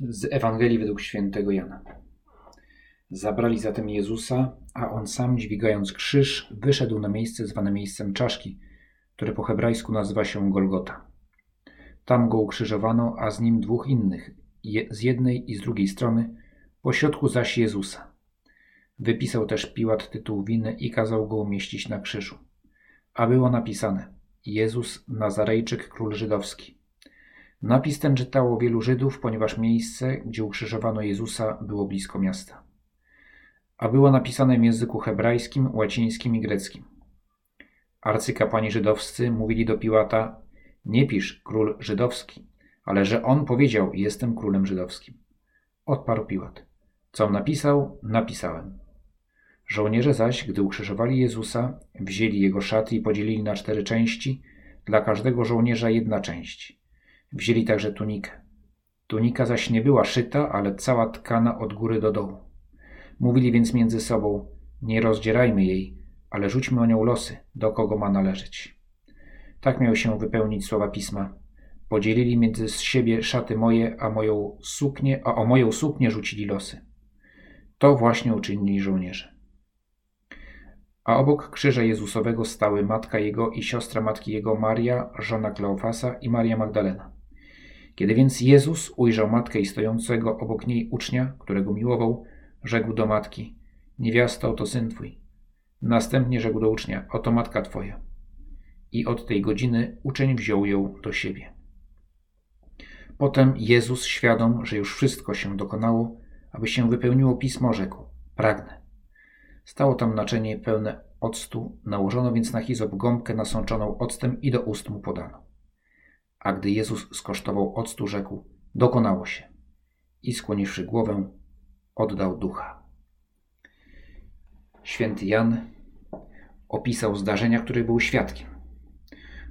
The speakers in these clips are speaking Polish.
Z Ewangelii według świętego Jana. Zabrali zatem Jezusa, a on sam, dźwigając krzyż, wyszedł na miejsce zwane miejscem czaszki, które po hebrajsku nazywa się Golgota. Tam go ukrzyżowano, a z nim dwóch innych, z jednej i z drugiej strony, pośrodku zaś Jezusa. Wypisał też Piłat tytuł winy i kazał go umieścić na krzyżu. A było napisane: Jezus Nazarejczyk, król żydowski. Napis ten czytało wielu Żydów, ponieważ miejsce, gdzie ukrzyżowano Jezusa, było blisko miasta. A było napisane w języku hebrajskim, łacińskim i greckim. Arcykapłani żydowscy mówili do Piłata: Nie pisz król żydowski, ale że on powiedział: Jestem królem żydowskim. Odparł Piłat: Co napisał, napisałem. Żołnierze zaś, gdy ukrzyżowali Jezusa, wzięli jego szaty i podzielili na cztery części, dla każdego żołnierza jedna część Wzięli także tunikę. Tunika zaś nie była szyta, ale cała tkana od góry do dołu. Mówili więc między sobą: Nie rozdzierajmy jej, ale rzućmy o nią losy, do kogo ma należeć. Tak miał się wypełnić słowa pisma. Podzielili między siebie szaty moje, a moją suknię, a o moją suknię rzucili losy. To właśnie uczynili żołnierze. A obok krzyża Jezusowego stały matka jego i siostra matki jego Maria, żona Kleofasa i Maria Magdalena. Kiedy więc Jezus ujrzał matkę i stojącego obok niej ucznia, którego miłował, rzekł do matki: Niewiasto, oto syn twój. Następnie rzekł do ucznia: Oto matka twoja. I od tej godziny uczeń wziął ją do siebie. Potem Jezus, świadom, że już wszystko się dokonało, aby się wypełniło pismo, rzekł: Pragnę. Stało tam naczynie pełne octu, nałożono więc na hizop gąbkę nasączoną octem i do ust mu podano. A gdy Jezus skosztował octu, rzekł: Dokonało się. I skłoniwszy głowę, oddał ducha. Święty Jan opisał zdarzenia, których był świadkiem.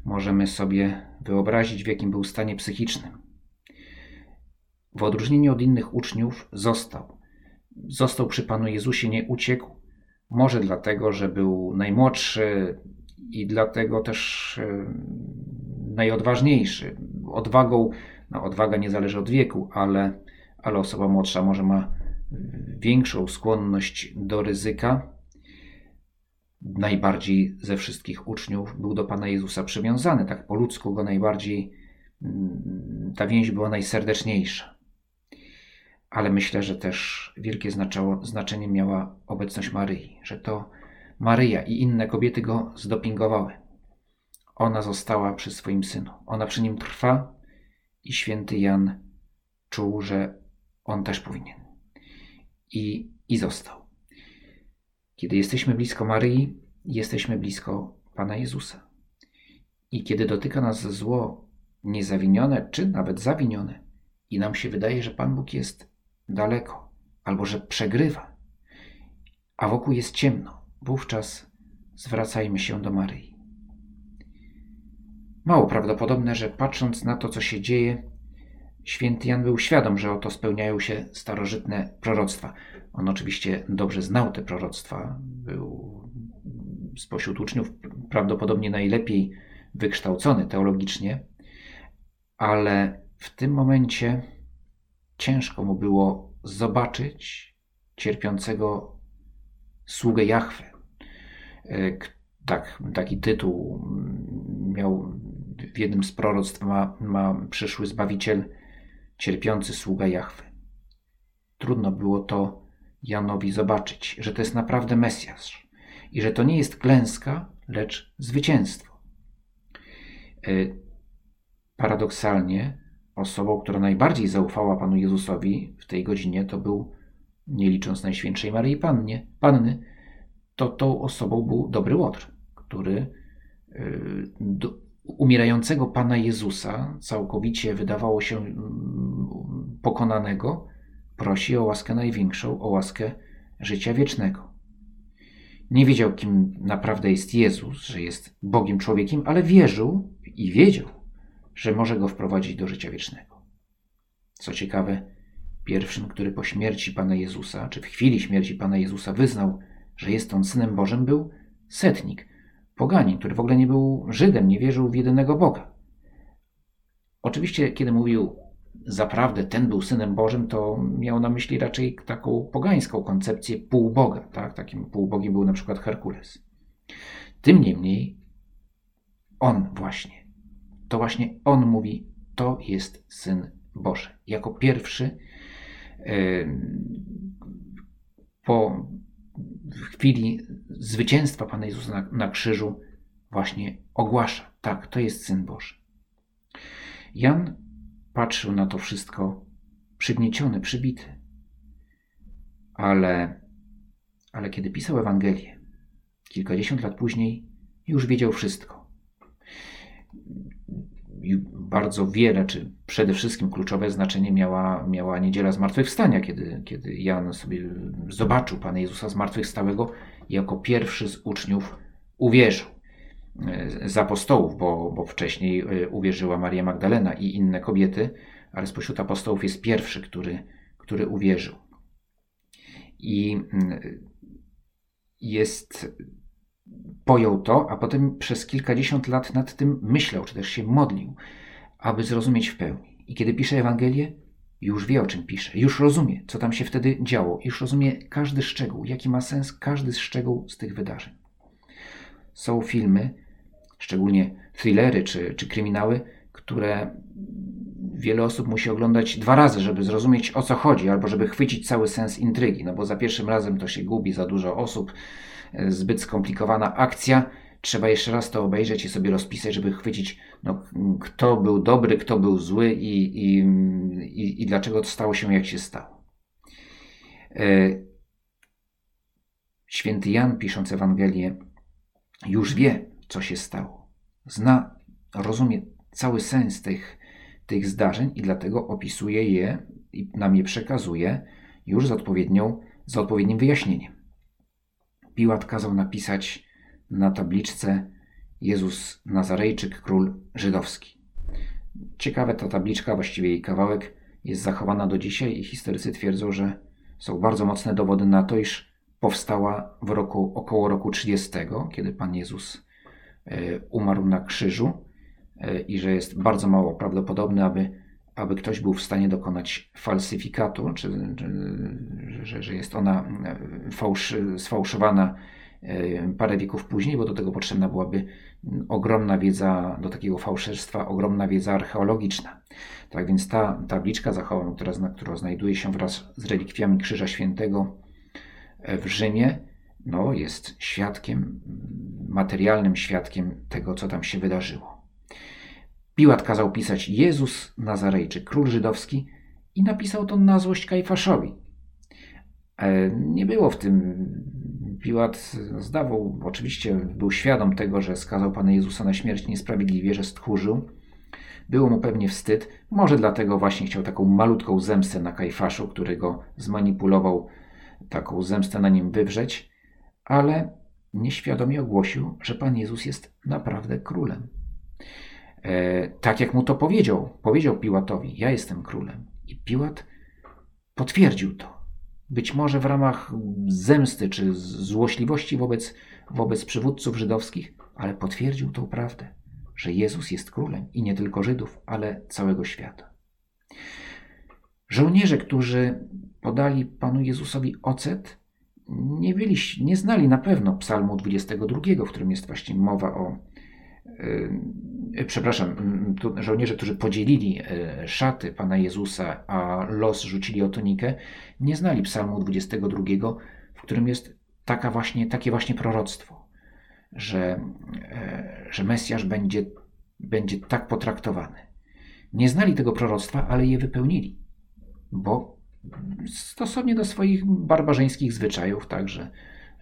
Możemy sobie wyobrazić, w jakim był stanie psychicznym. W odróżnieniu od innych uczniów został. Został przy Panu Jezusie, nie uciekł. Może dlatego, że był najmłodszy i dlatego też najodważniejszy. Odwagą, no odwaga nie zależy od wieku, ale, ale osoba młodsza może ma większą skłonność do ryzyka. Najbardziej ze wszystkich uczniów był do Pana Jezusa przywiązany, tak po ludzku go najbardziej, mm, ta więź była najserdeczniejsza. Ale myślę, że też wielkie znaczenie miała obecność Maryi, że to Maryja i inne kobiety go zdopingowały. Ona została przy swoim synu. Ona przy nim trwa i święty Jan czuł, że on też powinien. I, i został. Kiedy jesteśmy blisko Maryi, jesteśmy blisko Pana Jezusa. I kiedy dotyka nas zło niezawinione, czy nawet zawinione, i nam się wydaje, że Pan Bóg jest daleko, albo że przegrywa, a wokół jest ciemno, wówczas zwracajmy się do Maryi. Mało prawdopodobne, że patrząc na to, co się dzieje, święty Jan był świadom, że oto spełniają się starożytne proroctwa. On oczywiście dobrze znał te proroctwa, był spośród uczniów prawdopodobnie najlepiej wykształcony teologicznie, ale w tym momencie ciężko mu było zobaczyć cierpiącego sługę Jahwe. E, tak, taki tytuł miał w jednym z proroctw ma, ma przyszły Zbawiciel, cierpiący sługa Jahwy. Trudno było to Janowi zobaczyć, że to jest naprawdę Mesjasz i że to nie jest klęska, lecz zwycięstwo. E, paradoksalnie, osobą, która najbardziej zaufała Panu Jezusowi w tej godzinie, to był, nie licząc Najświętszej Maryi Pannie, Panny, to tą osobą był dobry Łotr, który e, umierającego Pana Jezusa, całkowicie wydawało się mm, pokonanego, prosi o łaskę największą, o łaskę życia wiecznego. Nie wiedział, kim naprawdę jest Jezus, że jest Bogiem człowiekiem, ale wierzył i wiedział, że może go wprowadzić do życia wiecznego. Co ciekawe, pierwszym, który po śmierci Pana Jezusa, czy w chwili śmierci Pana Jezusa wyznał, że jest on synem Bożym, był setnik, poganin, który w ogóle nie był Żydem, nie wierzył w jedynego Boga. Oczywiście, kiedy mówił zaprawdę ten był synem Bożym, to miał na myśli raczej taką pogańską koncepcję półboga. Tak? Takim półbogiem był na przykład Herkules. Tym niemniej on właśnie, to właśnie on mówi, to jest syn Boży. Jako pierwszy po chwili zwycięstwa Pana Jezusa na, na krzyżu właśnie ogłasza, tak, to jest Syn Boży. Jan patrzył na to wszystko przygnieciony, przybity. Ale, ale kiedy pisał Ewangelię, kilkadziesiąt lat później, już wiedział wszystko. Bardzo wiele, czy przede wszystkim kluczowe znaczenie miała, miała niedziela zmartwychwstania, kiedy, kiedy Jan sobie zobaczył Pana Jezusa zmartwychwstałego jako pierwszy z uczniów uwierzył. E, z apostołów, bo, bo wcześniej e, uwierzyła Maria Magdalena i inne kobiety, ale spośród apostołów jest pierwszy, który, który uwierzył. I mm, jest, pojął to, a potem przez kilkadziesiąt lat nad tym myślał, czy też się modlił, aby zrozumieć w pełni. I kiedy pisze Ewangelię, już wie o czym pisze, już rozumie, co tam się wtedy działo, już rozumie każdy szczegół, jaki ma sens każdy szczegół z tych wydarzeń. Są filmy, szczególnie thrillery czy, czy kryminały, które wiele osób musi oglądać dwa razy, żeby zrozumieć o co chodzi, albo żeby chwycić cały sens intrygi, no bo za pierwszym razem to się gubi za dużo osób, e, zbyt skomplikowana akcja. Trzeba jeszcze raz to obejrzeć i sobie rozpisać, żeby chwycić, no, kto był dobry, kto był zły i, i, i, i dlaczego to stało się jak się stało. E, święty Jan, pisząc Ewangelię, już wie, co się stało. Zna, rozumie cały sens tych, tych zdarzeń i dlatego opisuje je i nam je przekazuje już z, odpowiednią, z odpowiednim wyjaśnieniem. Piłat kazał napisać na tabliczce Jezus Nazarejczyk, król żydowski. Ciekawe, ta tabliczka, właściwie jej kawałek, jest zachowana do dzisiaj i historycy twierdzą, że są bardzo mocne dowody na to, iż powstała w roku około roku 30, kiedy Pan Jezus E, umarł na krzyżu i że jest bardzo mało prawdopodobne, aby, aby ktoś był w stanie dokonać falsyfikatu, czy, czy że, że jest ona e, fałsz, sfałszowana parę wieków później, bo do tego potrzebna byłaby ogromna wiedza, do takiego fałszerstwa, ogromna wiedza archeologiczna. Tak więc ta tabliczka zachowana, która, która znajduje się wraz z relikwiami Krzyża Świętego w Rzymie, no, jest świadkiem, materialnym świadkiem tego, co tam się wydarzyło. Piłat kazał pisać Jezus Nazarejczyk, król żydowski i napisał to na złość Kajfaszowi. E, nie było w tym. Piłat zdawał, oczywiście był świadom tego, że skazał Pana Jezusa na śmierć niesprawiedliwie, że stchórzył. Było mu pewnie wstyd, może dlatego właśnie chciał taką malutką zemstę na Kajfaszu, który go zmanipulował, taką zemstę na nim wywrzeć ale nieświadomie ogłosił, że Pan Jezus jest naprawdę królem. E, tak jak mu to powiedział, powiedział Piłatowi: Ja jestem królem. I Piłat potwierdził to. Być może w ramach zemsty czy złośliwości wobec, wobec przywódców żydowskich, ale potwierdził tą prawdę, że Jezus jest królem i nie tylko Żydów, ale całego świata. Żołnierze, którzy podali Panu Jezusowi ocet, nie, byli, nie znali na pewno Psalmu 22, w którym jest właśnie mowa o. Przepraszam, żołnierze, którzy podzielili yy, szaty Pana Jezusa, a los rzucili o tunikę, nie znali Psalmu 22, w którym jest taka właśnie, takie właśnie proroctwo, że, yy, że Mesjasz będzie, będzie tak potraktowany. Nie znali tego proroctwa, ale je wypełnili, bo stosownie do swoich barbarzyńskich zwyczajów, także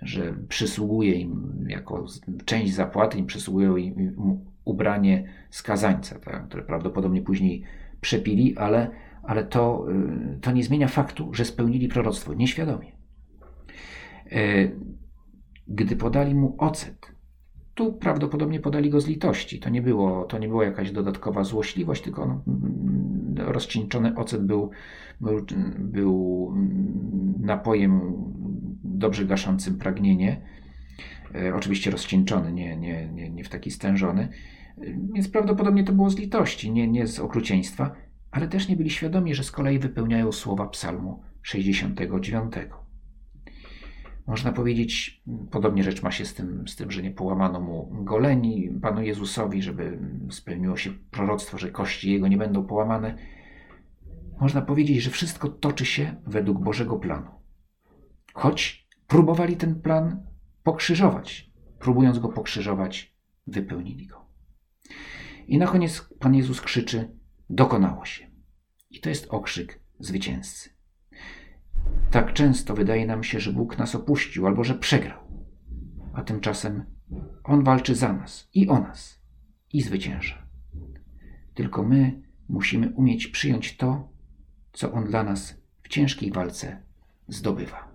że przysługuje im jako część zapłaty, im przysługuje im ubranie skazańca, tak, które prawdopodobnie później przepili, ale, ale to, y, to nie zmienia faktu, że spełnili proroctwo nieświadomie. E, gdy podali mu ocet, tu prawdopodobnie podali go z litości. To nie było, to nie była jakaś dodatkowa złośliwość, tylko on, mm, rozcieńczony ocet był, był, był napojem dobrze gaszącym pragnienie. E, oczywiście rozcieńczony, nie, nie, nie, nie w taki stężony. Więc prawdopodobnie to było z litości, nie, nie z okrucieństwa, ale też nie byli świadomi, że z kolei wypełniają słowa Psalmu 69. Można powiedzieć, podobnie rzecz ma się z tym, z tym, że nie połamano mu goleni Panu Jezusowi, żeby spełniło się proroctwo, że kości Jego nie będą połamane. Można powiedzieć, że wszystko toczy się według Bożego planu. Choć próbowali ten plan pokrzyżować, próbując go pokrzyżować, wypełnili go. I na koniec Pan Jezus krzyczy: Dokonało się. I to jest okrzyk zwycięzcy. Tak często wydaje nam się, że Bóg nas opuścił albo że przegrał, a tymczasem On walczy za nas i o nas i zwycięża. Tylko my musimy umieć przyjąć to, co On dla nas w ciężkiej walce zdobywa.